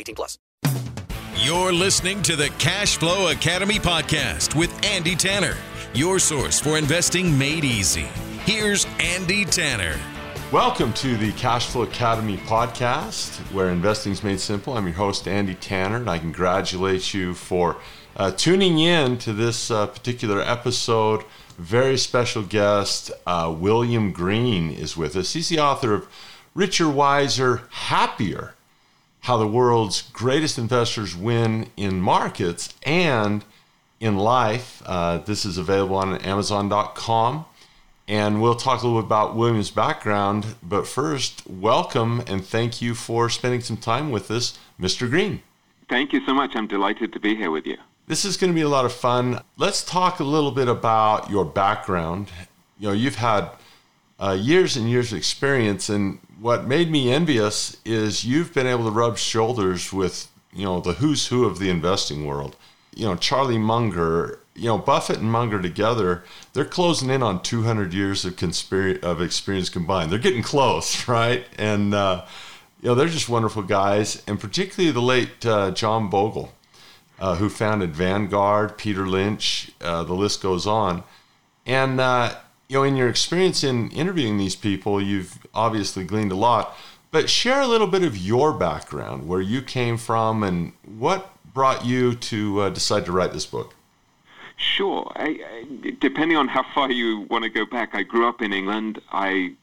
18 plus. You're listening to the Cash Flow Academy podcast with Andy Tanner, your source for investing made easy. Here's Andy Tanner. Welcome to the Cash Flow Academy podcast, where investing is made simple. I'm your host, Andy Tanner, and I congratulate you for uh, tuning in to this uh, particular episode. Very special guest, uh, William Green, is with us. He's the author of Richer, Wiser, Happier How the World's Greatest Investors Win in Markets and in Life. Uh, this is available on Amazon.com. And we'll talk a little bit about William's background. But first, welcome and thank you for spending some time with us, Mr. Green. Thank you so much. I'm delighted to be here with you. This is going to be a lot of fun. Let's talk a little bit about your background. You know, you've had uh, years and years of experience, and what made me envious is you've been able to rub shoulders with you know the who's who of the investing world. You know, Charlie Munger, you know, Buffett and Munger together, they're closing in on 200 years of, conspir- of experience combined. They're getting close, right? And uh, you know, they're just wonderful guys, and particularly the late uh, John Bogle uh, who founded Vanguard, Peter Lynch, uh, the list goes on. And, uh, you know, in your experience in interviewing these people, you've obviously gleaned a lot, but share a little bit of your background, where you came from, and what brought you to uh, decide to write this book. Sure. I, I, depending on how far you want to go back, I grew up in England. I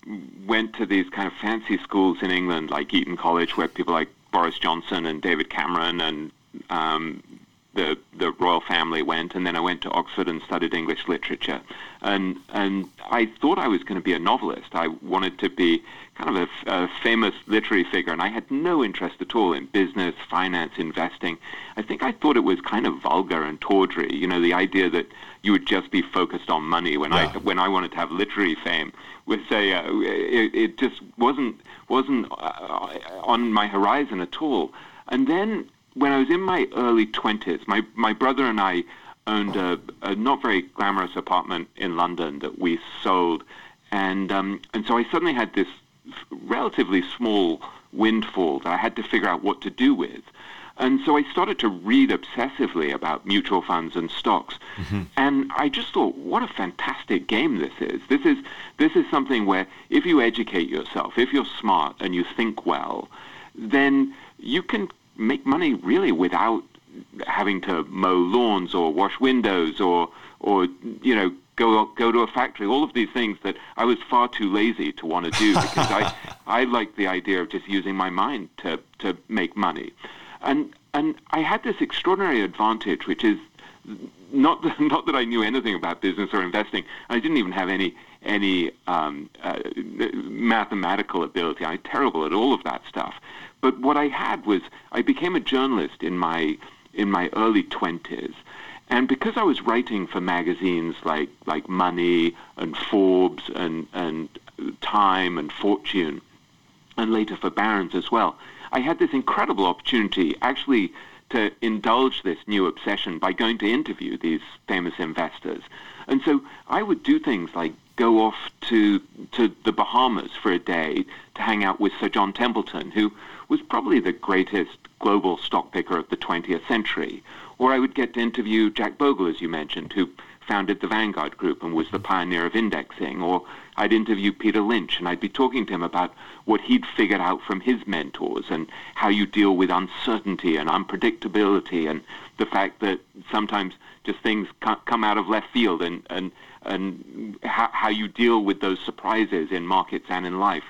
went to these kind of fancy schools in England, like Eton College, where people like Boris Johnson and David Cameron and um, the the royal family went, and then I went to Oxford and studied English literature, and and I thought I was going to be a novelist. I wanted to be kind of a, a famous literary figure, and I had no interest at all in business, finance, investing. I think I thought it was kind of vulgar and tawdry. You know, the idea that you would just be focused on money when yeah. I when I wanted to have literary fame was say uh, it, it just wasn't wasn't uh, on my horizon at all. And then when I was in my early 20s, my, my brother and I owned a, a not very glamorous apartment in London that we sold. And, um, and so I suddenly had this relatively small windfall that I had to figure out what to do with. And so I started to read obsessively about mutual funds and stocks. Mm-hmm. And I just thought, what a fantastic game this is. This is this is something where if you educate yourself, if you're smart and you think well, then you can make money really without having to mow lawns or wash windows or or you know go go to a factory. All of these things that I was far too lazy to want to do because I I like the idea of just using my mind to to make money, and and I had this extraordinary advantage, which is not that, not that I knew anything about business or investing. I didn't even have any any um, uh, mathematical ability. I'm terrible at all of that stuff. But what I had was I became a journalist in my in my early twenties, and because I was writing for magazines like like Money and Forbes and and Time and Fortune, and later for Barron's as well, I had this incredible opportunity actually to indulge this new obsession by going to interview these famous investors. And so I would do things like go off to to the Bahamas for a day to hang out with Sir John Templeton, who was probably the greatest global stock picker of the 20th century. Or I would get to interview Jack Bogle, as you mentioned, who founded the Vanguard Group and was the pioneer of indexing. Or I'd interview Peter Lynch and I'd be talking to him about what he'd figured out from his mentors and how you deal with uncertainty and unpredictability and the fact that sometimes just things come out of left field and, and, and how, how you deal with those surprises in markets and in life.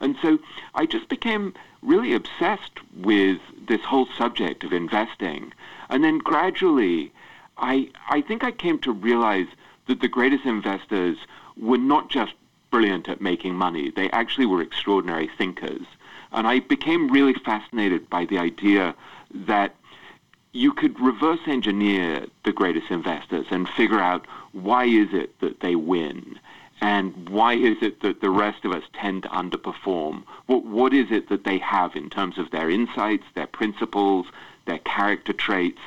And so I just became really obsessed with this whole subject of investing. And then gradually, I, I think I came to realize that the greatest investors were not just brilliant at making money, they actually were extraordinary thinkers. And I became really fascinated by the idea that you could reverse engineer the greatest investors and figure out why is it that they win and why is it that the rest of us tend to underperform? What, what is it that they have in terms of their insights, their principles, their character traits,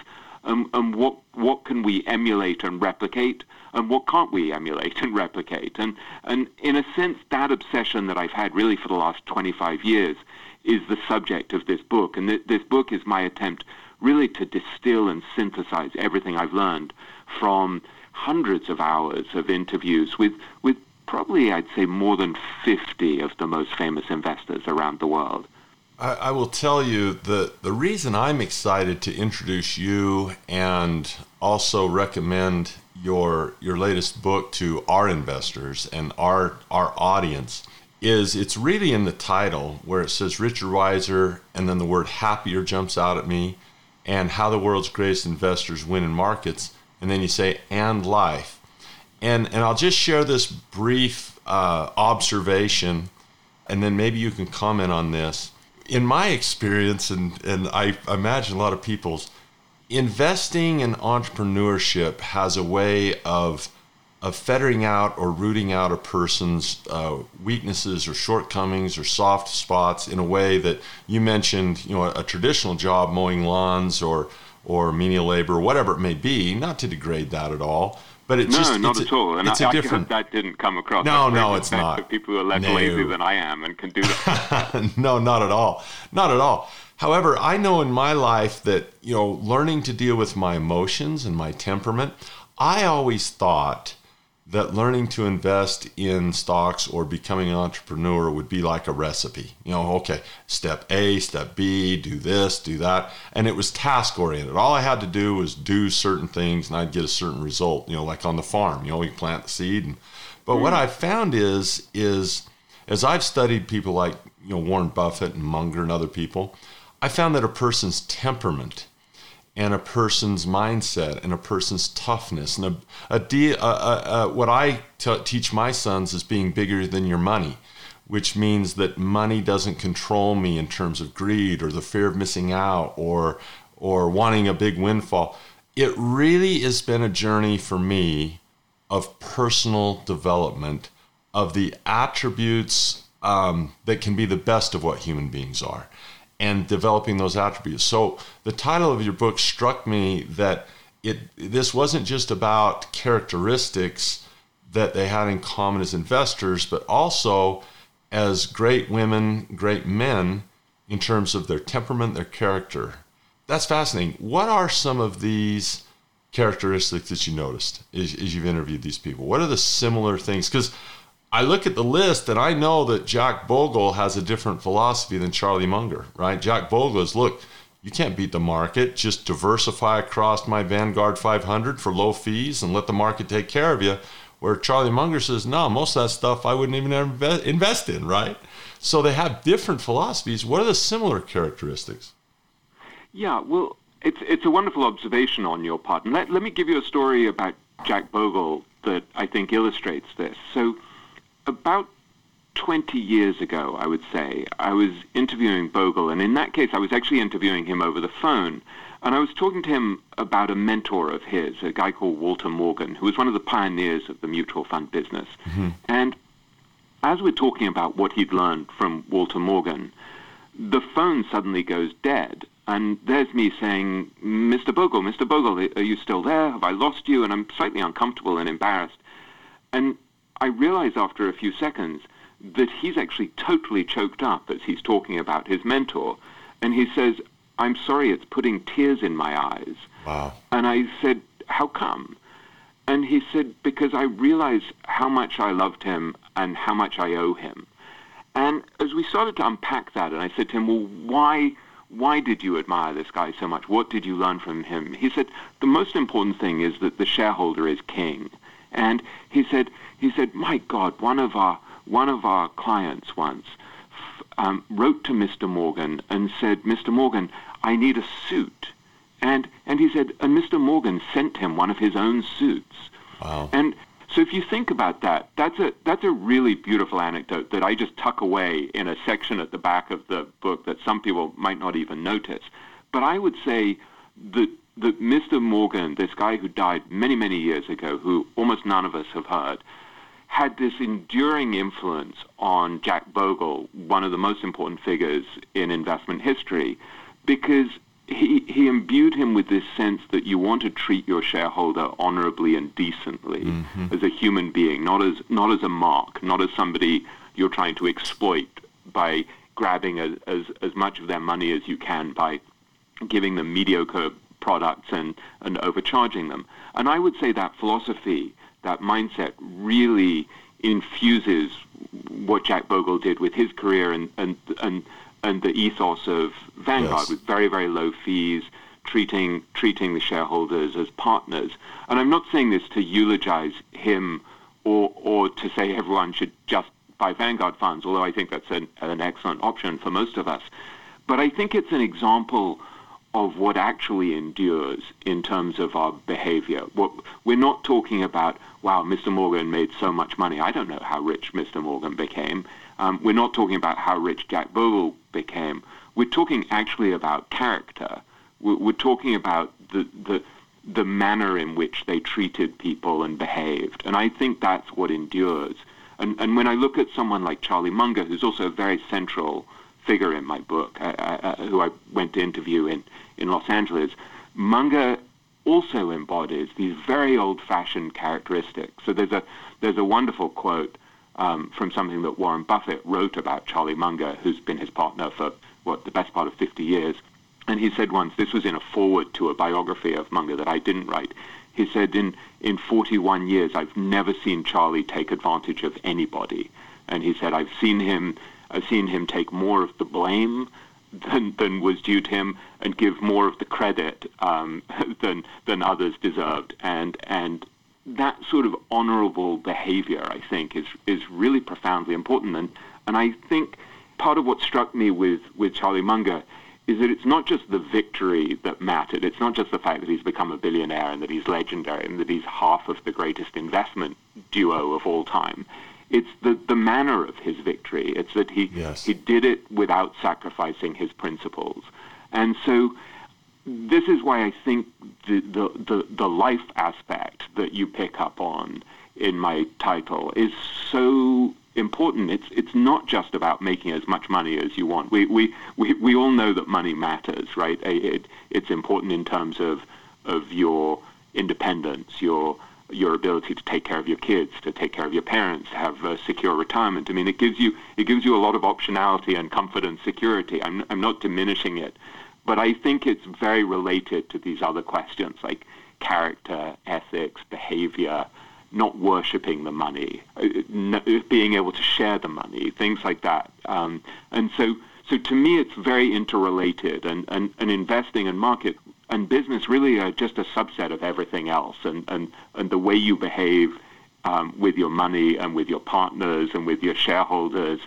um, and what, what can we emulate and replicate, and what can't we emulate and replicate? And, and in a sense, that obsession that I've had really for the last 25 years is the subject of this book. And th- this book is my attempt really to distill and synthesize everything I've learned from hundreds of hours of interviews with, with probably, I'd say, more than 50 of the most famous investors around the world. I, I will tell you that the reason I'm excited to introduce you and also recommend your your latest book to our investors and our our audience is it's really in the title where it says Richer Wiser and then the word happier jumps out at me and how the world's greatest investors win in markets and then you say and life and and I'll just share this brief uh, observation, and then maybe you can comment on this. In my experience, and and I imagine a lot of people's, investing in entrepreneurship has a way of of fettering out or rooting out a person's uh, weaknesses or shortcomings or soft spots in a way that you mentioned, you know, a, a traditional job mowing lawns or or menial labor, whatever it may be, not to degrade that at all, but it's no, just not at a, all. And it's I, a different. that didn't come across. No, no, it's not. People who are less no. lazy than I am and can do that. no, not at all. Not at all. However, I know in my life that you know, learning to deal with my emotions and my temperament, I always thought that learning to invest in stocks or becoming an entrepreneur would be like a recipe. You know, okay, step A, step B, do this, do that. And it was task oriented. All I had to do was do certain things and I'd get a certain result, you know, like on the farm, you know, we plant the seed. And, but mm. what I found is, is as I've studied people like, you know, Warren Buffett and Munger and other people, I found that a person's temperament and a person's mindset and a person's toughness. And a, a, a, a what I t- teach my sons is being bigger than your money which means that money doesn't control me in terms of greed or the fear of missing out or or wanting a big windfall. It really has been a journey for me of personal development of the attributes um, that can be the best of what human beings are and developing those attributes. So the title of your book struck me that it this wasn't just about characteristics that they had in common as investors, but also as great women, great men in terms of their temperament, their character. That's fascinating. What are some of these characteristics that you noticed as, as you've interviewed these people? What are the similar things? Because I look at the list and I know that Jack Bogle has a different philosophy than Charlie Munger, right? Jack Bogle is look, you can't beat the market. Just diversify across my Vanguard 500 for low fees and let the market take care of you. Where Charlie Munger says, no, most of that stuff I wouldn't even invest in, right? So they have different philosophies. What are the similar characteristics? Yeah, well, it's, it's a wonderful observation on your part. And let, let me give you a story about Jack Bogle that I think illustrates this. So about 20 years ago, I would say, I was interviewing Bogle, and in that case, I was actually interviewing him over the phone. And I was talking to him about a mentor of his, a guy called Walter Morgan, who was one of the pioneers of the mutual fund business. Mm-hmm. And as we're talking about what he'd learned from Walter Morgan, the phone suddenly goes dead. And there's me saying, Mr. Bogle, Mr. Bogle, are you still there? Have I lost you? And I'm slightly uncomfortable and embarrassed. And I realize after a few seconds that he's actually totally choked up as he's talking about his mentor. And he says, I'm sorry, it's putting tears in my eyes. Wow. And I said, How come? And he said, because I realized how much I loved him and how much I owe him. And as we started to unpack that, and I said to him, well, why, why did you admire this guy so much? What did you learn from him? He said, the most important thing is that the shareholder is king. And he said, he said, my God, one of our, one of our clients once um, wrote to Mr. Morgan and said, Mr. Morgan, I need a suit. And, and he said, and Mr. Morgan sent him one of his own suits. Wow. And so if you think about that, that's a, that's a really beautiful anecdote that I just tuck away in a section at the back of the book that some people might not even notice. But I would say that, that Mr. Morgan, this guy who died many, many years ago, who almost none of us have heard, had this enduring influence on Jack Bogle, one of the most important figures in investment history, because he, he imbued him with this sense that you want to treat your shareholder honorably and decently Mm-hmm. as a human being, not as not as a mark, not as somebody you're trying to exploit by grabbing as, as, as much of their money as you can by giving them mediocre products and, and overcharging them. And I would say that philosophy, that mindset really infuses what Jack Bogle did with his career and, and, and, and the ethos of Vanguard Yes. with very, very low fees, treating, treating the shareholders as partners. And I'm not saying this to eulogize him or, or to say everyone should just buy Vanguard funds, although I think that's an, an excellent option for most of us. But I think it's an example of what actually endures in terms of our behavior. What, we're not talking about, wow, Mr. Morgan made so much money. I don't know how rich Mr. Morgan became. Um, we're not talking about how rich Jack Bogle became. We're talking actually about character. We're, we're talking about the, the, the manner in which they treated people and behaved. And I think that's what endures. And, and when I look at someone like Charlie Munger, who's also a very central figure in my book, uh, uh, who I went to interview in, in Los Angeles, Munger also embodies these very old-fashioned characteristics. So there's a there's a wonderful quote um, from something that Warren Buffett wrote about Charlie Munger, who's been his partner for what the best part of 50 years. And he said once, this was in a foreword to a biography of Munger that I didn't write. He said, in, in 41 years, I've never seen Charlie take advantage of anybody. And he said, I've seen him, I've seen him take more of the blame than, than was due to him and give more of the credit um, than, than others deserved. And, and that sort of honorable behavior, I think, is, is really profoundly important. And, and I think part of what struck me with, with Charlie Munger is that it's not just the victory that mattered. It's not just the fact that he's become a billionaire and that he's legendary and that he's half of the greatest investment duo of all time. It's the, the manner of his victory. It's that he, Yes. he did it without sacrificing his principles. And so this is why I think the, the, the, the life aspect that you pick up on in my title is so important. It's it's not just about making as much money as you want. We we, we, we all know that money matters, right? It, it, it's important in terms of of your independence, your your ability to take care of your kids, to take care of your parents, have a secure retirement. I mean, it gives you it gives you a lot of optionality and comfort and security. I'm I'm not diminishing it, but I think it's very related to these other questions like character, ethics, behavior, not worshipping the money, uh, being able to share the money, things like that. Um, and so, so to me, it's very interrelated, and, and, and investing and market and business really are just a subset of everything else, and, and, and the way you behave um, with your money and with your partners and with your shareholders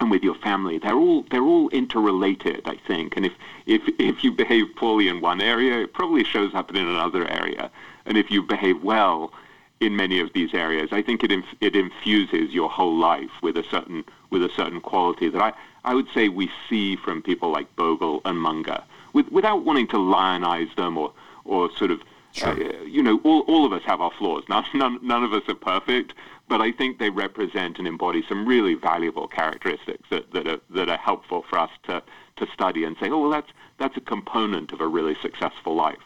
and with your family, they're all they're all interrelated, I think. And if if if you behave poorly in one area, it probably shows up in another area. And if you behave well in many of these areas, I think it inf- it infuses your whole life with a certain with a certain quality that I I would say we see from people like Bogle and Munger, with, without wanting to lionize them or or sort of uh, you know, all, all of us have our flaws. None, none, none of us are perfect, but I think they represent and embody some really valuable characteristics that, that, are, that are helpful for us to, to study and say, oh, well, that's, that's a component of a really successful life.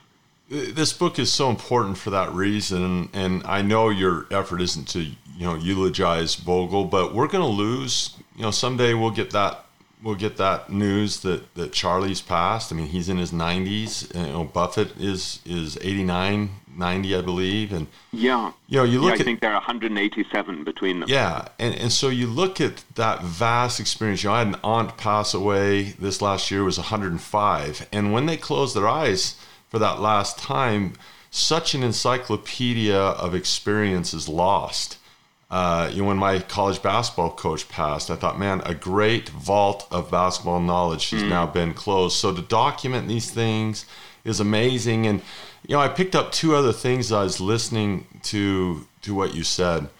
This book is so important for that reason, and I know your effort isn't to you know eulogize Bogle, but we're going to lose. You know, someday we'll get that we'll get that news that that Charlie's passed. I mean, he's in his 90s. You know, Buffett is is 89 90, I believe. And Yeah. you know, you Yeah, look I at think there are 187 between them. yeah, and, and so you look at that vast experience. You know, I had an aunt pass away this last year was 105, and when they closed their eyes for that last time, such an encyclopedia of experience is lost. Uh, you know, when my college basketball coach passed, I thought, man, a great vault of basketball knowledge has now been closed. So to document these things is amazing. And you know, I picked up two other things as I was listening to to what you said.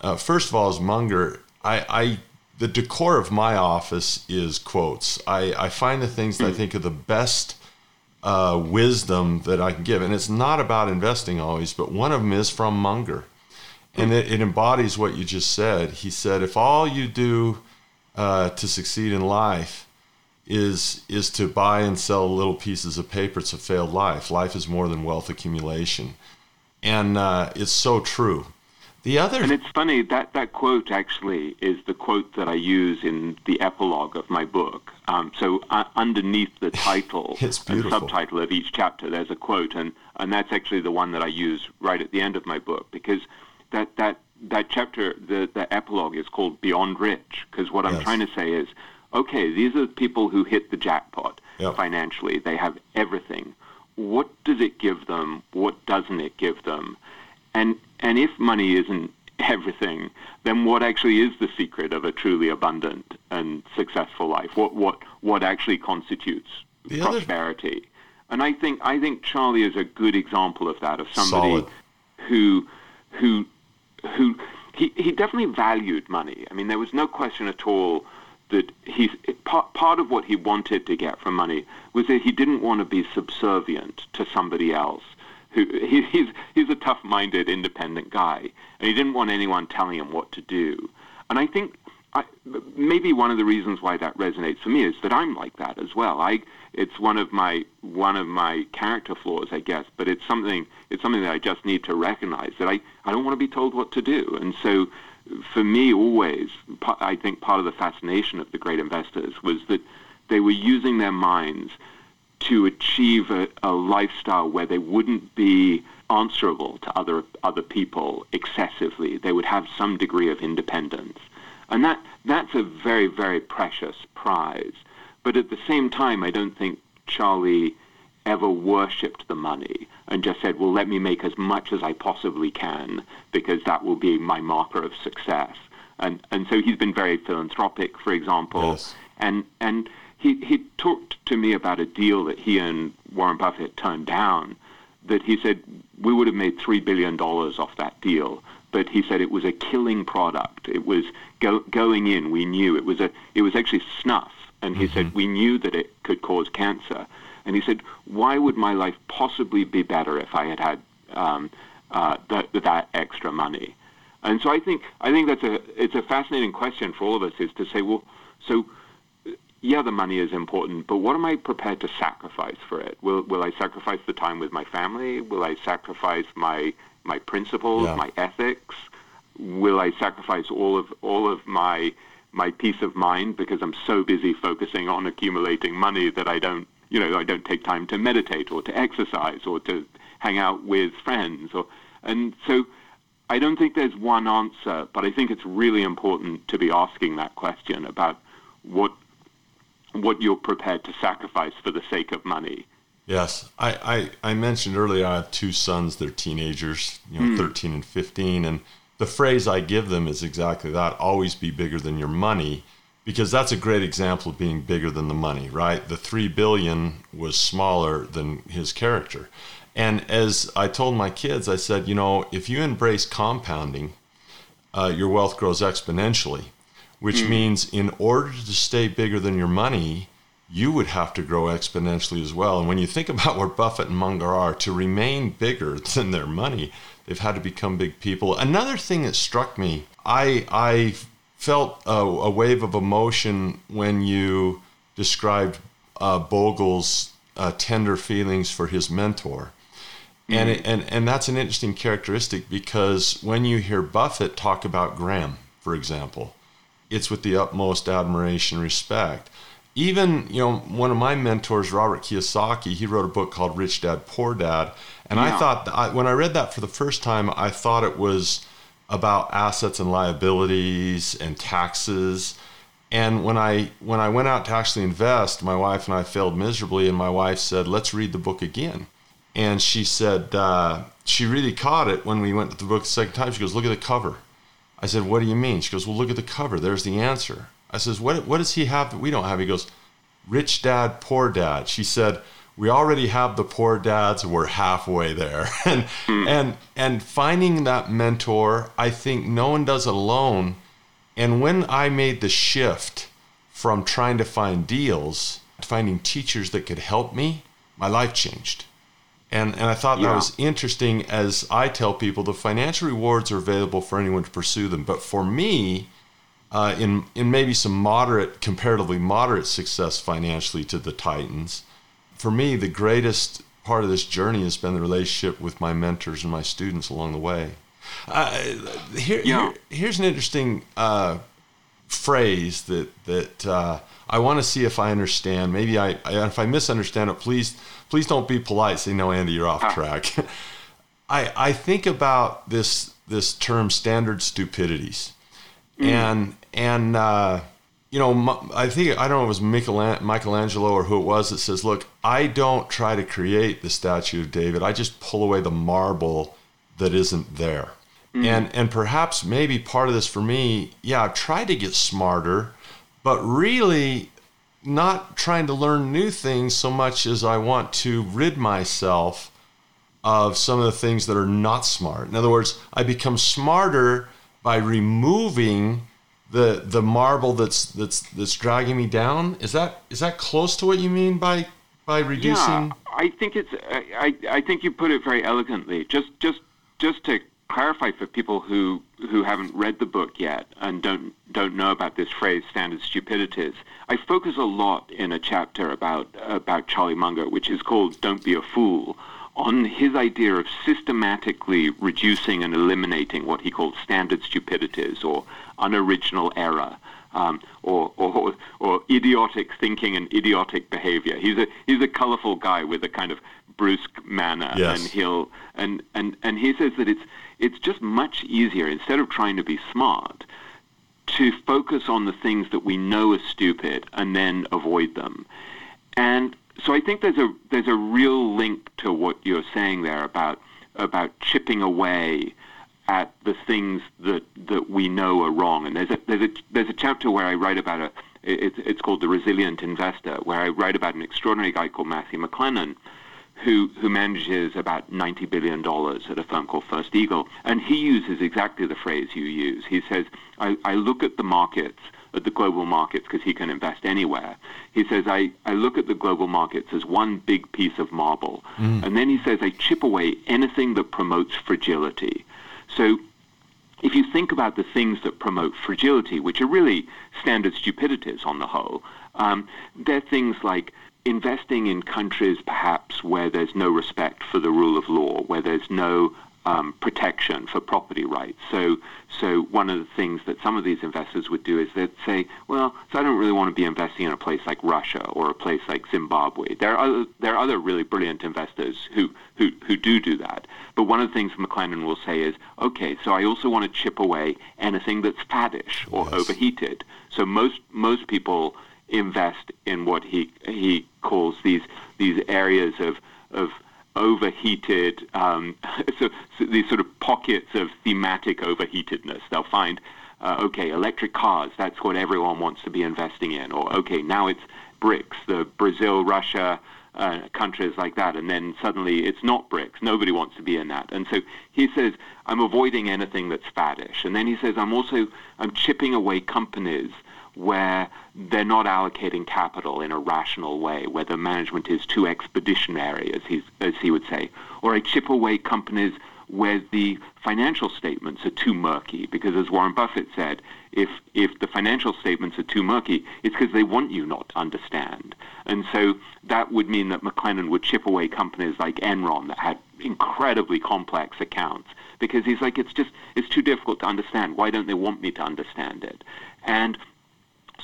Uh, first of all, as Munger, I, I the decor of my office is quotes. I, I find the things that I think are the best uh, wisdom that I can give, and it's not about investing always, but one of them is from Munger, and it, it embodies what you just said. He said, if all you do uh, to succeed in life is is to buy and sell little pieces of paper, it's a failed life. Life is more than wealth accumulation, and uh, it's so true. The other And it's funny that that quote actually is the quote that I use in the epilogue of my book. Um, so uh, underneath the title and subtitle of each chapter, there's a quote, and and that's actually the one that I use right at the end of my book because that that that chapter, the the epilogue, is called Beyond Rich because what I'm trying to say is, okay, these are people who hit the jackpot Yep. financially. They have everything. What does it give them? What doesn't it give them? And and if money isn't everything, then what actually is the secret of a truly abundant and successful life? What what what actually constitutes The other- prosperity? And I think I think Charlie is a good example of that, of somebody Solid. who who who he, he definitely valued money. I mean, there was no question at all that he part, part of what he wanted to get from money was that he didn't want to be subservient to somebody else. Who he, he's he's a tough-minded, independent guy, and he didn't want anyone telling him what to do. And I think I, maybe one of the reasons why that resonates for me is that I'm like that as well. I it's one of my one of my character flaws, I guess, but it's something it's something that I just need to recognize that I, I don't want to be told what to do. And so for me always I think part of the fascination of the great investors was that they were using their minds to achieve a, a lifestyle where they wouldn't be answerable to other other people excessively. They would have some degree of independence. And that that's a very, very precious prize. But at the same time, I don't think Charlie ever worshipped the money and just said, well, let me make as much as I possibly can because that will be my marker of success. And, and so he's been very philanthropic, for example. Yes. And, and he, he talked to me about a deal that he and Warren Buffett turned down that he said we would have made $3 billion off that deal. But he said it was a killing product. It was go, going in, we knew it was a, it was actually snuff. And he said we knew that it could cause cancer. And he said, why would my life possibly be better if I had had um, uh, that, that extra money? And so I think I think that's a it's a fascinating question for all of us is to say, well, so yeah, the money is important, but what am I prepared to sacrifice for it? Will will I sacrifice the time with my family? Will I sacrifice my my principles, Yeah. my ethics? Will I sacrifice all of all of my my peace of mind because I'm so busy focusing on accumulating money that I don't you know I don't take time to meditate or to exercise or to hang out with friends or and so I don't think there's one answer, but I think it's really important to be asking that question about what what you're prepared to sacrifice for the sake of money. Yes, I, I, I mentioned earlier I have two sons. They're teenagers, you know, 13 and 15. And the phrase I give them is exactly that always be bigger than your money, because that's a great example of being bigger than the money, right? The 3 billion was smaller than his character. And as I told my kids, I said, you know, if you embrace compounding, uh, your wealth grows exponentially, which means in order to stay bigger than your money, you would have to grow exponentially as well. And when you think about where Buffett and Munger are, to remain bigger than their money, they've had to become big people. Another thing that struck me, I I felt a, a wave of emotion when you described uh, Bogle's uh, tender feelings for his mentor. And, it, and and that's an interesting characteristic because when you hear Buffett talk about Graham, for example, it's with the utmost admiration and respect. Even you know one of my mentors, Robert Kiyosaki, he wrote a book called Rich Dad Poor Dad, and yeah. I thought I, when I read that for the first time, I thought it was about assets and liabilities and taxes. And when I when I went out to actually invest, my wife and I failed miserably. And my wife said, "Let's read the book again." And she said uh, she really caught it when we went to the book the second time. She goes, "Look at the cover." I said, "What do you mean?" She goes, "Well, look at the cover. There's the answer." I says, "What what does he have that we don't have?" He goes, "Rich dad, poor dad." She said, "We already have the poor dads. We're halfway there." and hmm. and and finding that mentor, I think no one does it alone and when I made the shift from trying to find deals to finding teachers that could help me, my life changed. And, and I thought yeah. that was interesting as I tell people the financial rewards are available for anyone to pursue them. But for me, uh, in, in maybe some moderate, comparatively moderate success financially to the Titans, for me, the greatest part of this journey has been the relationship with my mentors and my students along the way. Uh, here, yeah. here, here's an interesting uh, phrase that that uh, I want to see if I understand. Maybe I, I, if I misunderstand it, please please don't be polite. Say no, Andy, you're off track. I I think about this this term standard stupidities, mm. and and uh, you know I think I don't know if it was Michelangelo or who it was that says, look, I don't try to create the statue of David. I just pull away the marble that isn't there. Mm-hmm. And and perhaps maybe part of this for me, yeah, I've tried to get smarter, but really not trying to learn new things so much as I want to rid myself of some of the things that are not smart. In other words, I become smarter by removing the the marble that's that's that's dragging me down. Is that is that close to what you mean by by reducing? Yeah, I think it's I, I think you put it very elegantly. Just just just to clarify for people who who haven't read the book yet and don't don't know about this phrase standard stupidities i focus a lot in a chapter about about charlie munger which is called don't be a fool on his idea of systematically reducing and eliminating what he called standard stupidities or unoriginal error um, or, or, or idiotic thinking and idiotic behavior. He's a he's a colorful guy with a kind of brusque manner, yes. and he'll and, and and he says that it's it's just much easier instead of trying to be smart to focus on the things that we know are stupid and then avoid them. And so I think there's a there's a real link to what you're saying there about about chipping away at the things that that we know are wrong. And there's a there's a there's a chapter where I write about a it's it's called the resilient investor, where I write about an extraordinary guy called Matthew McLennan, who who manages about ninety billion dollars at a firm called First Eagle, and he uses exactly the phrase you use. He says, "I, I look at the markets." At the global markets because he can invest anywhere. He says, I, I look at the global markets as one big piece of marble. Mm. And then he says, I chip away anything that promotes fragility. So if you think about the things that promote fragility, which are really standard stupidities on the whole, um, they're things like investing in countries perhaps where there's no respect for the rule of law, where there's no um, protection for property rights. So, so one of the things that some of these investors would do is they'd say, well, so I don't really want to be investing in a place like Russia or a place like Zimbabwe. There are other, there are other really brilliant investors who, who, who do do that. But one of the things McLennan will say is, okay, so I also want to chip away anything that's faddish or yes. overheated. So most, most people invest in what he he calls these these areas of of overheated um, so, so, these sort of pockets of thematic overheatedness. They'll find uh, okay, electric cars. That's what everyone wants to be investing in. Or okay, now it's BRICS, the Brazil, Russia. Uh, countries like that, and then suddenly it's not BRICS. Nobody wants to be in that, and so he says, "I'm avoiding anything that's faddish." And then he says, "I'm also I'm chipping away companies where they're not allocating capital in a rational way, where the management is too expeditionary, as, he's, as he would say, or I chip away companies where the financial statements are too murky. Because as Warren Buffett said, if, if the financial statements are too murky, it's because they want you not to understand. And so that would mean that McLennan would chip away companies like Enron that had incredibly complex accounts because he's like, it's just, it's too difficult to understand. Why don't they want me to understand it? And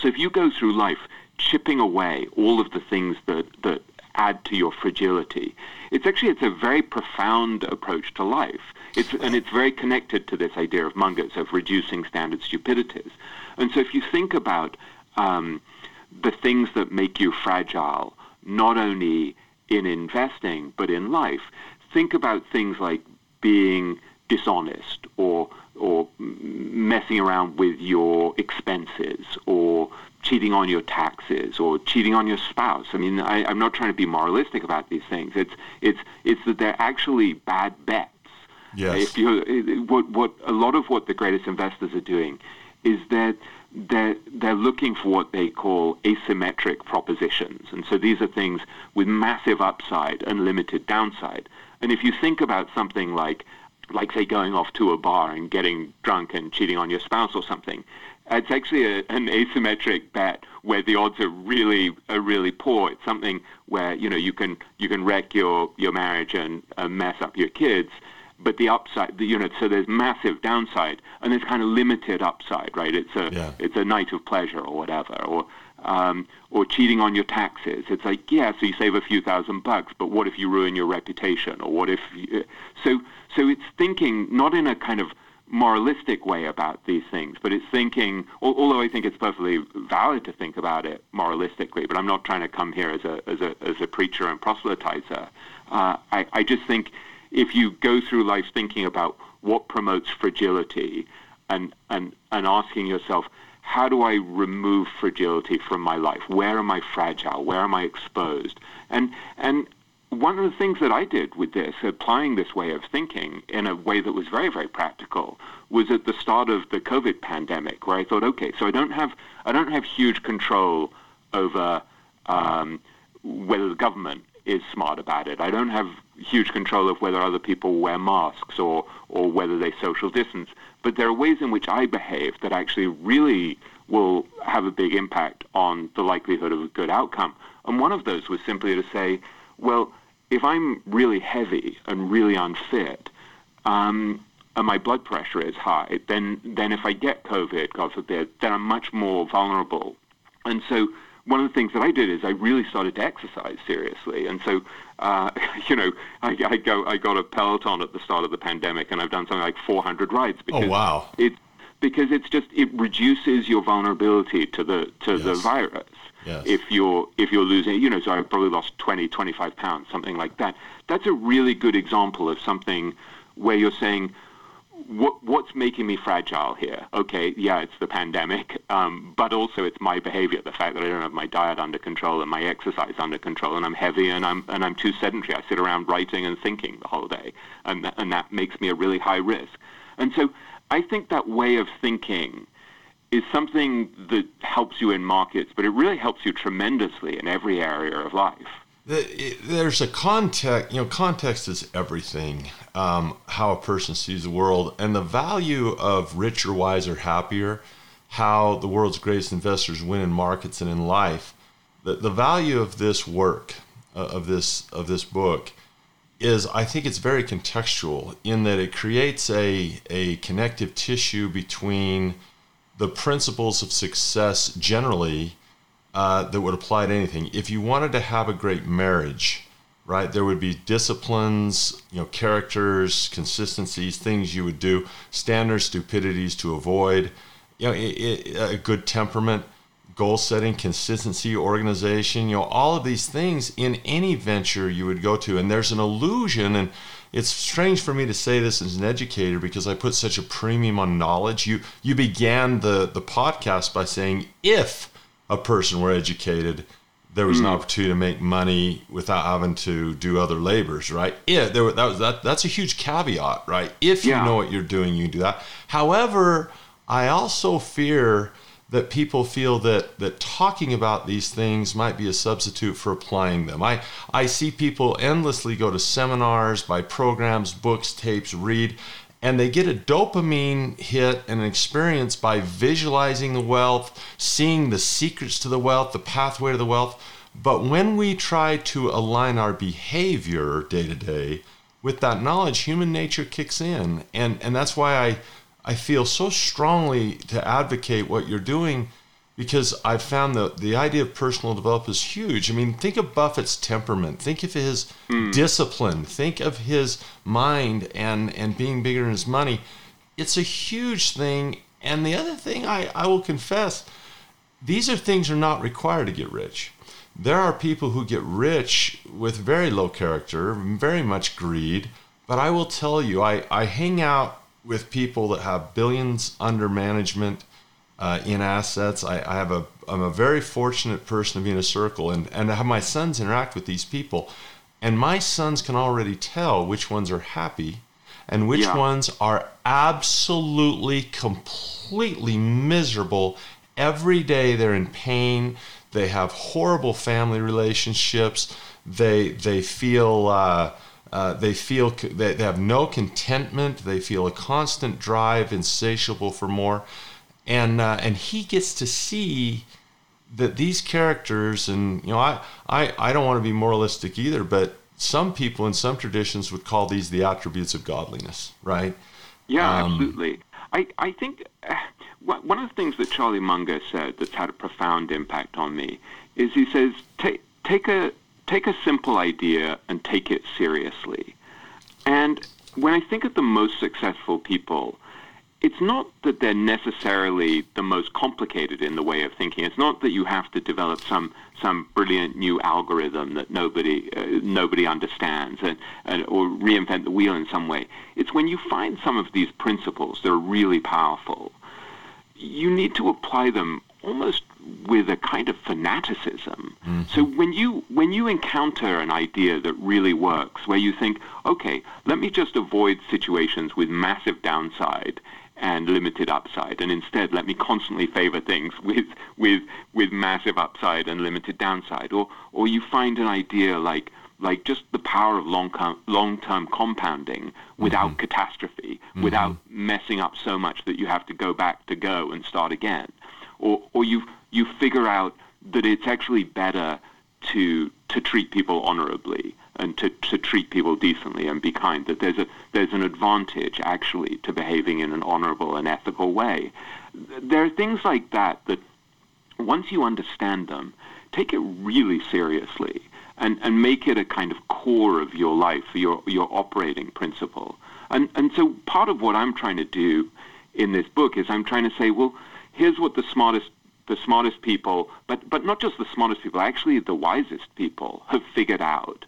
so if you go through life, chipping away all of the things that, that add to your fragility. It's actually it's a very profound approach to life. It's, and it's very connected to this idea of Munger's of reducing standard stupidities. And so if you think about um, the things that make you fragile, not only in investing but in life, think about things like being dishonest or or messing around with your expenses or cheating on your taxes or cheating on your spouse. I mean, I, am not trying to be moralistic about these things. It's it's it's that they're actually bad bets. Yes. If you what what a lot of what the greatest investors are doing is that they're they're looking for what they call asymmetric propositions, and so these are things with massive upside and limited downside. And if you think about something like like say going off to a bar and getting drunk and cheating on your spouse or something, it's actually a, an asymmetric bet where the odds are really are really poor. It's something where you know you can you can wreck your your marriage and uh, mess up your kids, but the upside, the, you know, so there's massive downside and there's kind of limited upside, right? It's a yeah. it's a night of pleasure or whatever, or um, or cheating on your taxes. It's like yeah, so you save a few thousand bucks, but what if you ruin your reputation, or what if you, so so it's thinking not in a kind of moralistic way about these things, but it's thinking, although I think it's perfectly valid to think about it moralistically, but I'm not trying to come here as a, as a, as a preacher and proselytizer. Uh, I, I just think if you go through life thinking about what promotes fragility and, and, and asking yourself, how do I remove fragility from my life? Where am I fragile? Where am I exposed? And, and one of the things that I did with this, applying this way of thinking in a way that was very, very practical, was at the start of the COVID pandemic, where I thought, okay, so I don't have I don't have huge control over um, whether the government is smart about it. I don't have huge control of whether other people wear masks or or whether they social distance. But there are ways in which I behave that actually really will have a big impact on the likelihood of a good outcome. And one of those was simply to say, well, if I'm really heavy and really unfit, um, and my blood pressure is high, then then if I get COVID, God forbid, then I'm much more vulnerable. And so one of the things that I did is I really started to exercise seriously. And so, uh, you know, I, I go I got a Peloton at the start of the pandemic, and I've done something like 400 rides because oh wow, it's because it's just it reduces your vulnerability to the to yes. the virus. Yes. If you're if you're losing, you know, so I probably lost 20, 25 pounds, something like that. That's a really good example of something where you're saying, what what's making me fragile here? Okay, yeah, it's the pandemic, um, but also it's my behavior, the fact that I don't have my diet under control and my exercise under control, and I'm heavy and I'm and I'm too sedentary. I sit around writing and thinking the whole day, and that, and that makes me a really high risk. And so I think that way of thinking is something that helps you in markets, but it really helps you tremendously in every area of life. There's a context, you know, context is everything. Um, how a person sees the world and the value of richer, wiser, happier, how the world's greatest investors win in markets and in life. The, the value of this work, uh, of this of this book, is I think it's very contextual in that it creates a a connective tissue between the principles of success generally uh, that would apply to anything. If you wanted to have a great marriage, right, there would be disciplines, you know, characters, consistencies, things you would do, standards, stupidities to avoid, you know, it, it, a good temperament, goal setting, consistency, organization, you know, all of these things in any venture you would go to. And there's an illusion and it's strange for me to say this as an educator because I put such a premium on knowledge. You you began the the podcast by saying if a person were educated, there was mm. an hmm. opportunity to make money without having to do other labors, right? Yeah, there were, that was that that's a huge caveat, right? If you yeah. know what you're doing, you can do that. However, I also fear that people feel that that talking about these things might be a substitute for applying them. I, I see people endlessly go to seminars, buy programs, books, tapes, read, and they get a dopamine hit and an experience by visualizing the wealth, seeing the secrets to the wealth, the pathway to the wealth. But when we try to align our behavior day to day with that knowledge, human nature kicks in. And, and that's why I I feel so strongly to advocate what you're doing because I've found that the idea of personal development is huge. I mean, think of Buffett's temperament, think of his hmm. discipline, think of his mind and, and being bigger than his money. It's a huge thing. And the other thing I, I will confess, these are things are not required to get rich. There are people who get rich with very low character, very much greed. But I will tell you, I, I hang out with people that have billions under management uh, in assets. I, I have a I'm a very fortunate person to be in a circle and, and have my sons interact with these people. And my sons can already tell which ones are happy and which Yeah. ones are absolutely, completely miserable. Every day they're in pain. They have horrible family relationships. They they feel uh, uh, they feel they, they have no contentment. They feel a constant drive, insatiable for more. And uh, and he gets to see that these characters and you know I, I i don't want to be moralistic either but some people in some traditions would call these the attributes of godliness right Yeah, Um, absolutely. I, I think uh, one one of the things that Charlie Munger said that's had a profound impact on me is he says, take, take, a, take a simple idea and take it seriously. And when I think of the most successful people, it's not that they're necessarily the most complicated in the way of thinking. It's not that you have to develop some some brilliant new algorithm that nobody uh, nobody understands and, and or reinvent the wheel in some way. It's when you find some of these principles that are really powerful, you need to apply them almost with a kind of fanaticism. Mm-hmm. So when you when you encounter an idea that really works, where you think, okay, let me just avoid situations with massive downside and limited upside, and instead let me constantly favor things with with with massive upside and limited downside, or or you find an idea like like just the power of long long term compounding without mm-hmm. catastrophe, mm-hmm. without messing up so much that you have to go back to go and start again, or or you you figure out that it's actually better to to treat people honorably and to, to treat people decently and be kind. That there's a there's an advantage actually to behaving in an honorable and ethical way. There are things like that that once you understand them, take it really seriously and, and make it a kind of core of your life, your your operating principle. And and so part of what I'm trying to do in this book is I'm trying to say, well, here's what the smartest the smartest people, but but not just the smartest people, actually the wisest people have figured out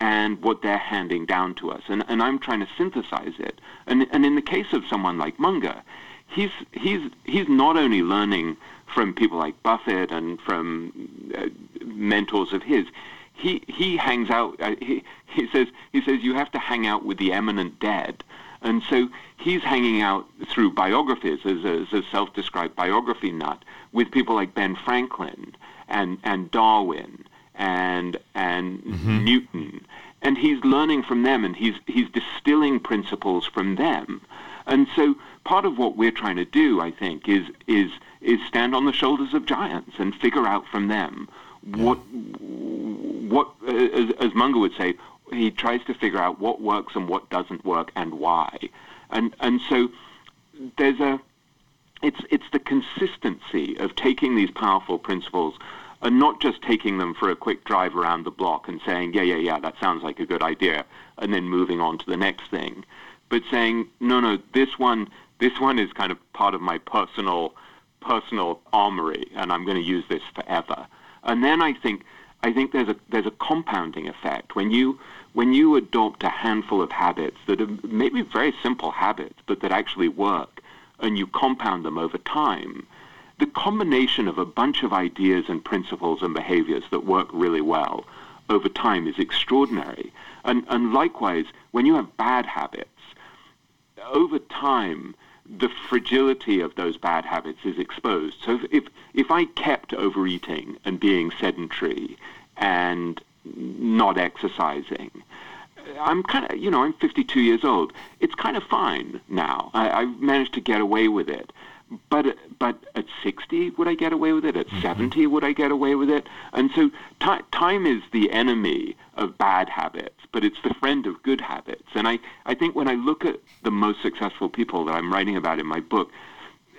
and what they're handing down to us. And, and I'm trying to synthesize it. And, and in the case of someone like Munger, he's, he's, he's not only learning from people like Buffett and from uh, mentors of his, he, he hangs out, uh, he, he, says, he says you have to hang out with the eminent dead. And so he's hanging out through biographies as a, as a self-described biography nut with people like Ben Franklin and, and Darwin and and Newton, and he's learning from them, and he's he's distilling principles from them, and so part of what we're trying to do, I think, is is is stand on the shoulders of giants and figure out from them what what uh, as, as Munger would say, he tries to figure out what works and what doesn't work and why, and and so there's a it's it's the consistency of taking these powerful principles and not just taking them for a quick drive around the block and saying, yeah, yeah, yeah, that sounds like a good idea, and then moving on to the next thing, but saying, no, no, this one, this one is kind of part of my personal, personal armory, and I'm going to use this forever. And then I think, I think there's a there's a compounding effect. When you when you adopt a handful of habits that are maybe very simple habits, but that actually work, and you compound them over time the combination of a bunch of ideas and principles and behaviors that work really well over time is extraordinary. And, and likewise, when you have bad habits, over time, the fragility of those bad habits is exposed. So if, if, if I kept overeating and being sedentary and not exercising, I'm kind of, you know, I'm 52 years old. It's kind of fine now. I, I've managed to get away with it. But but at 60, would I get away with it? At mm-hmm. 70, would I get away with it? And so ti time is the enemy of bad habits, but it's the friend of good habits. And I, I think when I look at the most successful people that I'm writing about in my book,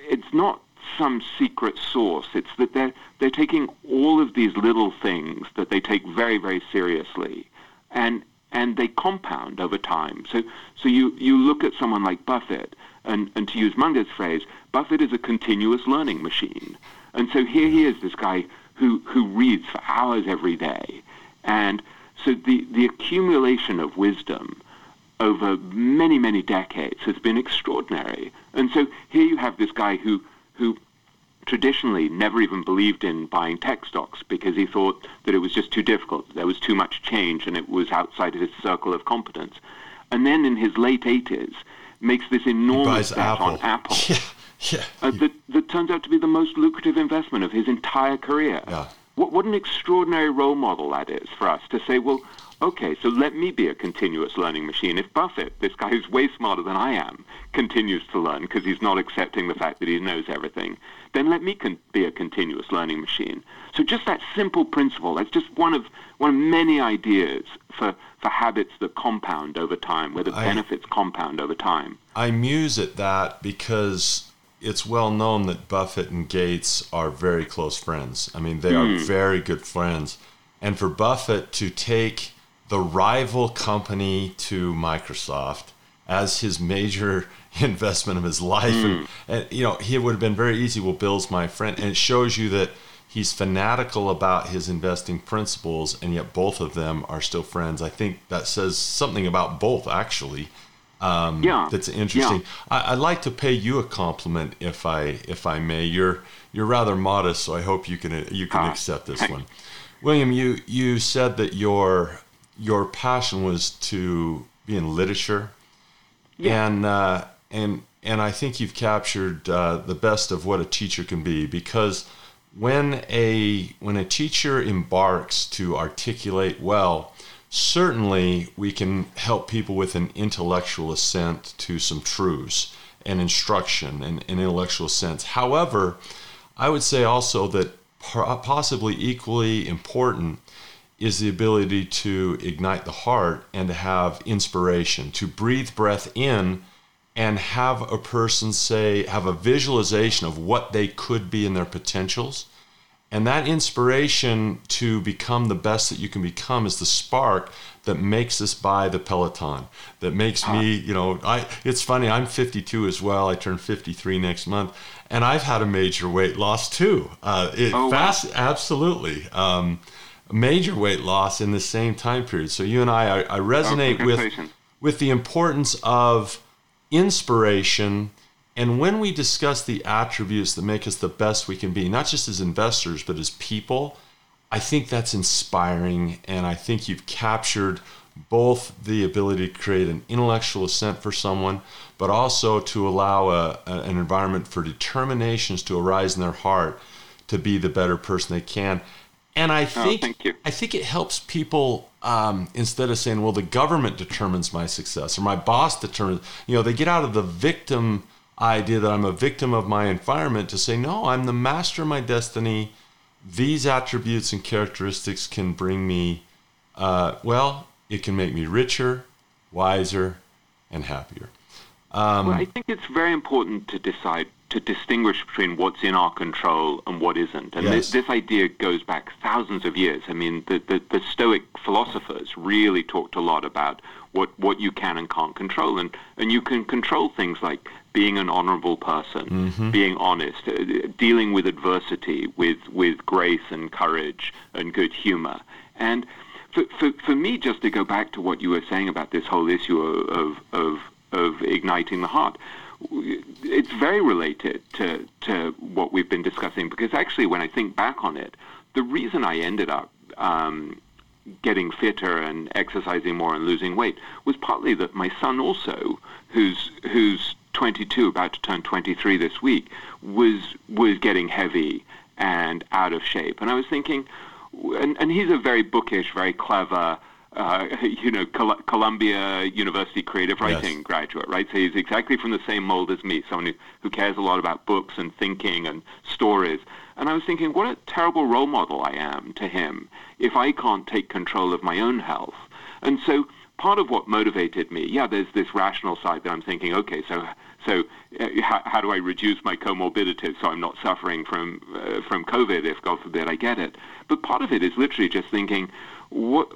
it's not some secret source. It's that they're they're taking all of these little things that they take very very seriously, and and they compound over time. So so you you look at someone like Buffett, and and to use Munger's phrase, Buffett is a continuous learning machine. And so here he is, this guy who who reads for hours every day, and so the the accumulation of wisdom over many, many decades has been extraordinary. And so here you have this guy who, who traditionally never even believed in buying tech stocks because he thought that it was just too difficult. There was too much change and it was outside of his circle of competence. And then in his late 80s, makes this enormous bet Apple. on Apple. Yeah, yeah. Uh, that, that turns out to be the most lucrative investment of his entire career. Yeah. What, what an extraordinary role model that is for us to say, well, okay, so let me be a continuous learning machine. If Buffett, this guy who's way smarter than I am, continues to learn because he's not accepting the fact that he knows everything, then let me con- be a continuous learning machine. So just that simple principle, that's just one of, one of many ideas for, for habits that compound over time, where the I- benefits compound over time. I muse at that because it's well known that Buffett and Gates are very close friends. I mean, they are hmm. very good friends. And for Buffett to take the rival company to Microsoft as his major investment of his life, and, and you know, he would have been very easy. Well, Bill's my friend, and it shows you that he's fanatical about his investing principles, and yet both of them are still friends. I think that says something about both, actually um, Yeah. that's interesting. Yeah. I, I'd like to pay you a compliment, if I if I may. You're you're rather modest, so I hope you can you can Ah, accept this one. William, you you said that your your passion was to be in literature, Yeah. and uh, and and I think you've captured uh, the best of what a teacher can be because when a when a teacher embarks to articulate well, certainly we can help people with an intellectual assent to some truths and instruction and an intellectual sense. However, I would say also that possibly equally important is the ability to ignite the heart and to have inspiration, to breathe breath in and have a person say, have a visualization of what they could be in their potentials. And that inspiration to become the best that you can become is the spark that makes us buy the Peloton. That makes me, you know, I. It's funny. I'm 52 as well. I turn 53 next month, and I've had a major weight loss too. Uh, it Oh, wow. fast, absolutely. Um, major weight loss in the same time period. So you and I, I, I resonate with with the importance of inspiration and when we discuss the attributes that make us the best we can be, not just as investors, but as people, I think that's inspiring. And I think you've captured both the ability to create an intellectual ascent for someone, but also to allow a, a- an environment for determinations to arise in their heart to be the better person they can. And I think thank you. I think it helps people um, instead of saying, "Well, the government determines my success" or "My boss determines," you know, they get out of the victim idea that I'm a victim of my environment to say, "No, I'm the master of my destiny. These attributes and characteristics can bring me, uh, well, it can make me richer, wiser, and happier." Um, well, I think it's very important to decide to distinguish between what's in our control and what isn't. And Yes. this, this idea goes back thousands of years. I mean, the, the, the Stoic philosophers really talked a lot about what, what you can and can't control. And, and you can control things like being an honorable person, being honest, uh, dealing with adversity with, with grace and courage and good humor. And for, for, for me, just to go back to what you were saying about this whole issue of, of, of igniting the heart, it's very related to, to what we've been discussing because actually, when I think back on it, the reason I ended up um, getting fitter and exercising more and losing weight was partly that my son also, who's who's 22, about to turn 23 this week, was was getting heavy and out of shape, and I was thinking, and, and he's a very bookish, very clever. Uh, you know, Col- Columbia University creative writing graduate, right? So he's exactly from the same mold as me, someone who, who cares a lot about books and thinking and stories. And I was thinking, what a terrible role model I am to him if I can't take control of my own health. And so part of what motivated me, yeah, there's this rational side that I'm thinking, okay, so so uh, how, how, do I reduce my comorbidities so I'm not suffering from uh, from COVID if God forbid I get it? But part of it is literally just thinking, what,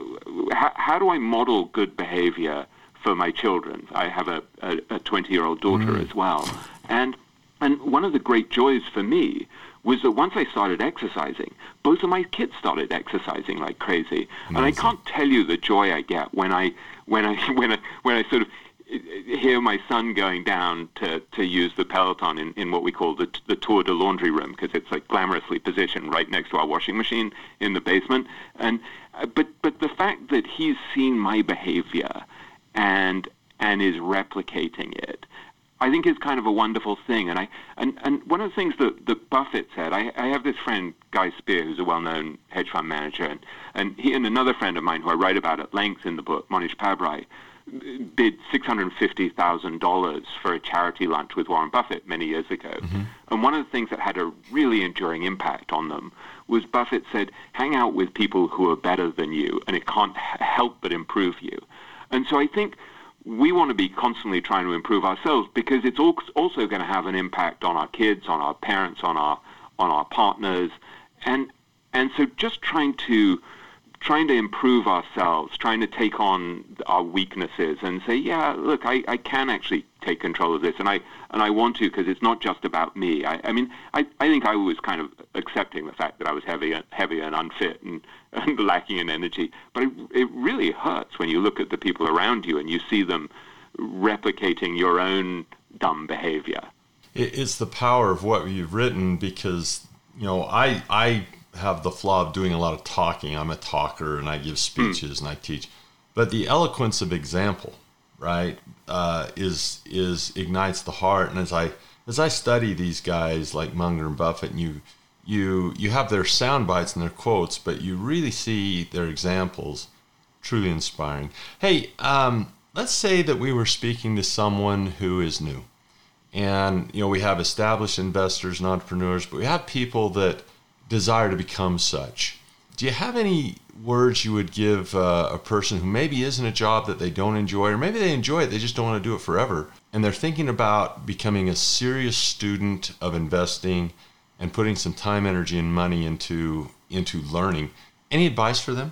how, how do I model good behavior for my children? I have a, a 20 year old daughter mm. as well, and and one of the great joys for me was that once I started exercising, both of my kids started exercising like crazy, Amazing. and I can't tell you the joy I get when I when I when I when I sort of hear my son going down to, to use the Peloton in, in what we call the, the tour de laundry room because it's like glamorously positioned right next to our washing machine in the basement. And uh, but but the fact that he's seen my behavior and and is replicating it, I think is kind of a wonderful thing. And I and, and one of the things that, that Buffett said, I, I have this friend Guy Spier who's a well-known hedge fund manager, and, and he and another friend of mine who I write about at length in the book, Mohnish Pabrai bid $650,000 for a charity lunch with Warren Buffett many years ago. Mm-hmm. And one of the things that had a really enduring impact on them was Buffett said, hang out with people who are better than you, and it can't help but improve you. And so I think we want to be constantly trying to improve ourselves because it's also going to have an impact on our kids, on our parents, on our on our partners, and and so just trying to trying to improve ourselves, trying to take on our weaknesses and say, yeah, look, I, I can actually take control of this, and I and I want to because it's not just about me. I, I mean, I, I think I was kind of accepting the fact that I was heavy, and, heavy and unfit and, and lacking in energy, but it, it really hurts when you look at the people around you and you see them replicating your own dumb behavior. It's the power of what you've written because you know I I have the flaw of doing a lot of talking. I'm a talker and I give speeches mm. and I teach. But the eloquence of example, right, uh, is is ignites the heart. And as I as I study these guys like Munger and Buffett, and you you you have their sound bites and their quotes, but you really see their examples truly inspiring. Hey, um, let's say that we were speaking to someone who is new, and you know we have established investors and entrepreneurs, but we have people that desire to become such. Do you have any words you would give uh, a person who maybe isn't a job that they don't enjoy, or maybe they enjoy it, they just don't want to do it forever, and they're thinking about becoming a serious student of investing and putting some time, energy, and money into into learning? Any advice for them?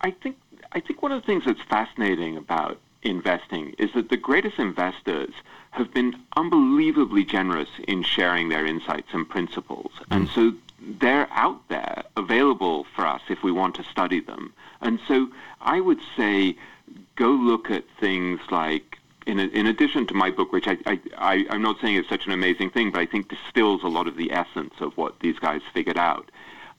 I think I think one of the things that's fascinating about investing is that the greatest investors have been unbelievably generous in sharing their insights and principles. Mm. And so they're out there available for us if we want to study them. And so I would say go look at things like, in, a, in addition to my book, which I, I, I, I'm not saying is such an amazing thing, but I think distills a lot of the essence of what these guys figured out.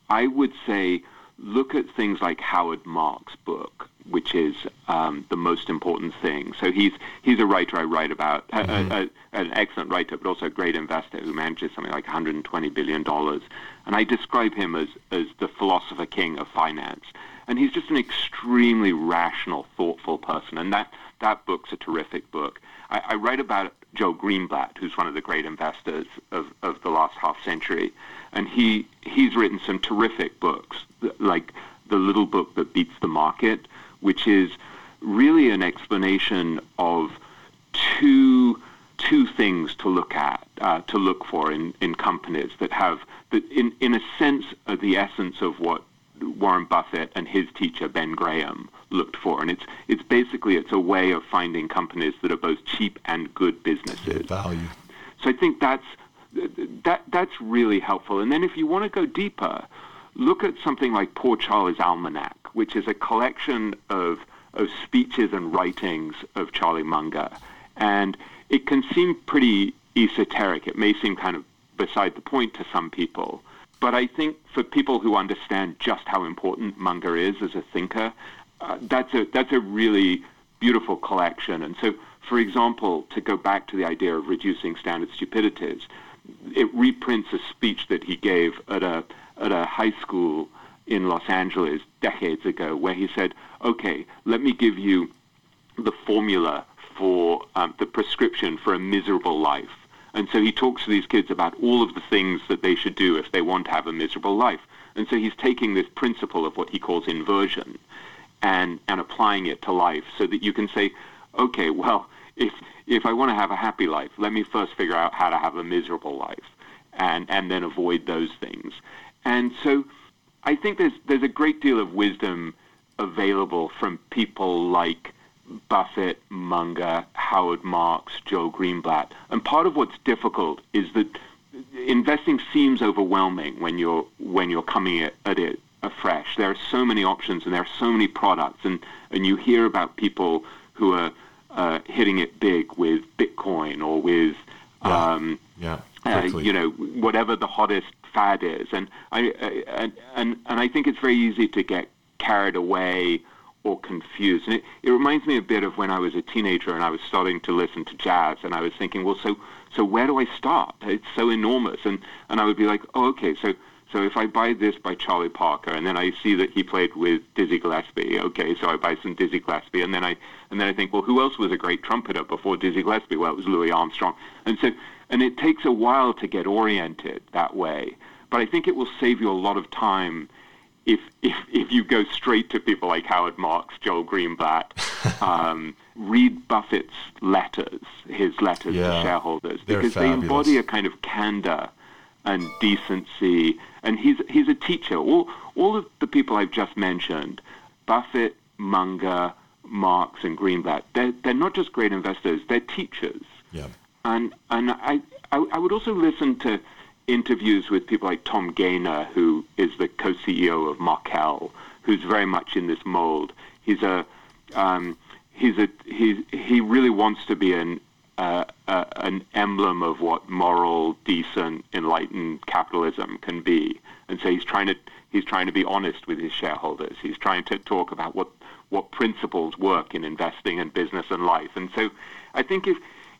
I would say look at things like Howard Marks' book, which is um, the most important thing. So he's he's a writer I write about, mm-hmm. a, a, an excellent writer, but also a great investor who manages something like 120 billion dollars. And I describe him as as the philosopher king of finance. And he's just an extremely rational, thoughtful person. And that that book's a terrific book. I, I write about Joel Greenblatt, who's one of the great investors of, of the last half century, and he he's written some terrific books, like the little book that beats the market which is really an explanation of two two things to look at, uh, to look for in, in companies that have, that in, in a sense, are the essence of what Warren Buffett and his teacher Ben Graham looked for, and it's it's basically it's a way of finding companies that are both cheap and good businesses. Value. So I think that's that that's really helpful. And then if you want to go deeper, look at something like Poor Charlie's Almanac, which is a collection of, of speeches and writings of Charlie Munger. And it can seem pretty esoteric. It may seem kind of beside the point to some people. But I think for people who understand just how important Munger is as a thinker, uh, that's a that's a really beautiful collection. And so, for example, to go back to the idea of reducing standard stupidities, it reprints a speech that he gave at a at a high school in Los Angeles decades ago, where he said, "Okay, let me give you the formula for um, the prescription for a miserable life." And so he talks to these kids about all of the things that they should do if they want to have a miserable life. And so he's taking this principle of what he calls inversion, and and applying it to life so that you can say, okay, well, if if I want to have a happy life, let me first figure out how to have a miserable life, and and then avoid those things. And so, I think there's there's a great deal of wisdom available from people like Buffett, Munger, Howard Marks, Joel Greenblatt. And part of what's difficult is that investing seems overwhelming when you're when you're coming at, at it afresh. There are so many options and there are so many products, and and you hear about people who are uh, hitting it big with Bitcoin or with Yeah. um, Yeah. uh, you know whatever the hottest fad is, and I, I and, and I think it's very easy to get carried away or confused. And it, it reminds me a bit of when I was a teenager and I was starting to listen to jazz, and I was thinking, well, so so where do I start? It's so enormous, and and I would be like, oh, okay, so. So if I buy this by Charlie Parker, and then I see that he played with Dizzy Gillespie, okay, so I buy some Dizzy Gillespie, and then I and then I think, well, who else was a great trumpeter before Dizzy Gillespie? Well, it was Louis Armstrong, and so and it takes a while to get oriented that way. But I think it will save you a lot of time if if if you go straight to people like Howard Marks, Joel Greenblatt, um, read Buffett's letters, his letters Yeah, to shareholders, because they embody a kind of candor and decency. And he's he's a teacher. All all of the people I've just mentioned, Buffett, Munger, Marks, and Greenblatt, they're they're not just great investors; they're teachers. Yeah. And and I, I I would also listen to interviews with people like Tom Gaynor, who is the co-CEO of Markel, who's very much in this mold. He's a um, he's a he he really wants to be an uh, uh, an emblem of what moral, decent, enlightened capitalism can be, and so he's trying to he's trying to be honest with his shareholders. He's trying to talk about what what principles work in investing and business and life. And so, I think if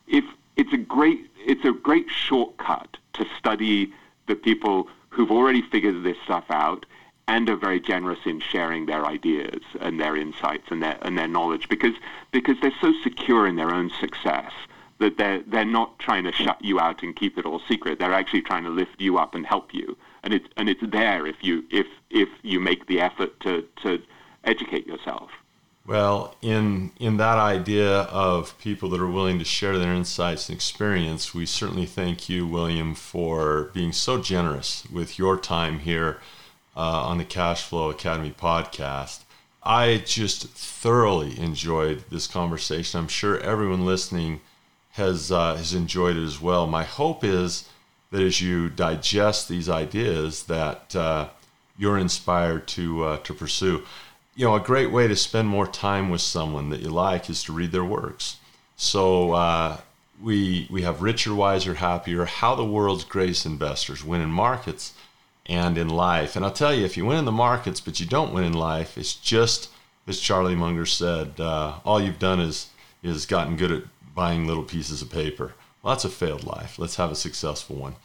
if it's a great it's a great shortcut to study the people who've already figured this stuff out and are very generous in sharing their ideas and their insights and their and their knowledge because because they're so secure in their own success that they're they're not trying to shut you out and keep it all secret. They're actually trying to lift you up and help you. And it's and it's there if you if if you make the effort to to educate yourself. Well, in in that idea of people that are willing to share their insights and experience, we certainly thank you, William, for being so generous with your time here uh, on the Cash Flow Academy podcast. I just thoroughly enjoyed this conversation. I'm sure everyone listening has uh, has enjoyed it as well. My hope is that as you digest these ideas, that uh, you're inspired to uh, to pursue. You know, a great way to spend more time with someone that you like is to read their works. So uh, we we have richer, wiser, happier. How the world's greatest investors win in markets and in life. And I'll tell you, if you win in the markets but you don't win in life, it's just as Charlie Munger said. Uh, all you've done is is gotten good at buying little pieces of paper. Well, that's a failed life. Let's have a successful one.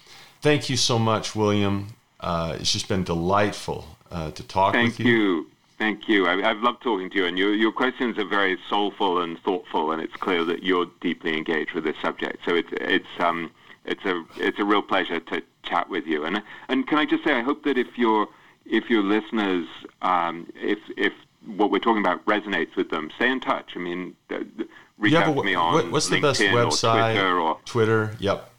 Thank you so much, William. Uh, it's just been delightful uh, to talk Thank with you. Thank you. I, I've loved talking to you, and your, your questions are very soulful and thoughtful, and it's clear that you're deeply engaged with this subject. So it's it's um it's a it's a real pleasure to chat with you. And and can I just say, I hope that if your if your listeners um, if if what we're talking about resonates with them, stay in touch. I mean, reach You out to me on what- what's the LinkedIn best website? or Twitter or Twitter. Yep.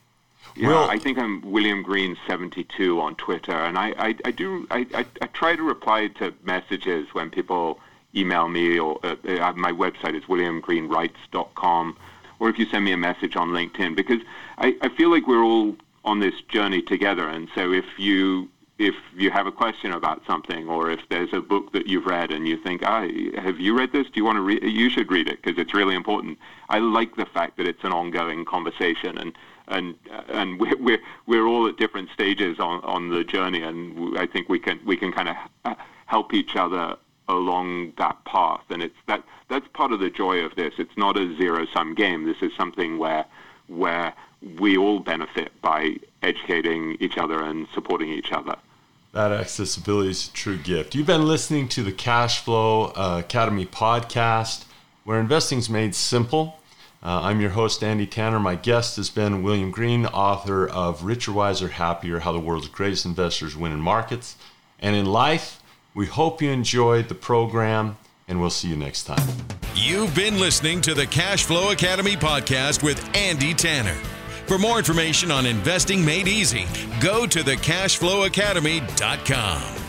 Yeah, Will- I think I'm William Green seventy two on Twitter, and I, I, I do I, I, I try to reply to messages when people email me, or uh, uh, my website is williamgreenwrites.com, or if you send me a message on LinkedIn, because I, I feel like we're all on this journey together, and so if you if you have a question about something, or if there's a book that you've read and you think, ah, have you read this? Do you want to read? You should read it because it's really important. I like the fact that it's an ongoing conversation, and and and we're we're, we're all at different stages on, on the journey, and I think we can we can kind of help each other along that path, and it's that that's part of the joy of this. It's not a zero sum game. This is something where where we all benefit by educating each other and supporting each other. That accessibility is a true gift. You've been listening to the Cash Flow uh, Academy podcast, where investing's made simple. Uh, I'm your host, Andy Tanner. My guest has been William Green, author of Richer, Wiser, Happier How the World's Greatest Investors Win in Markets and in Life. We hope you enjoyed the program and we'll see you next time. You've been listening to the Cash Flow Academy podcast with Andy Tanner. For more information on investing made easy, go to thecashflowacademy.com.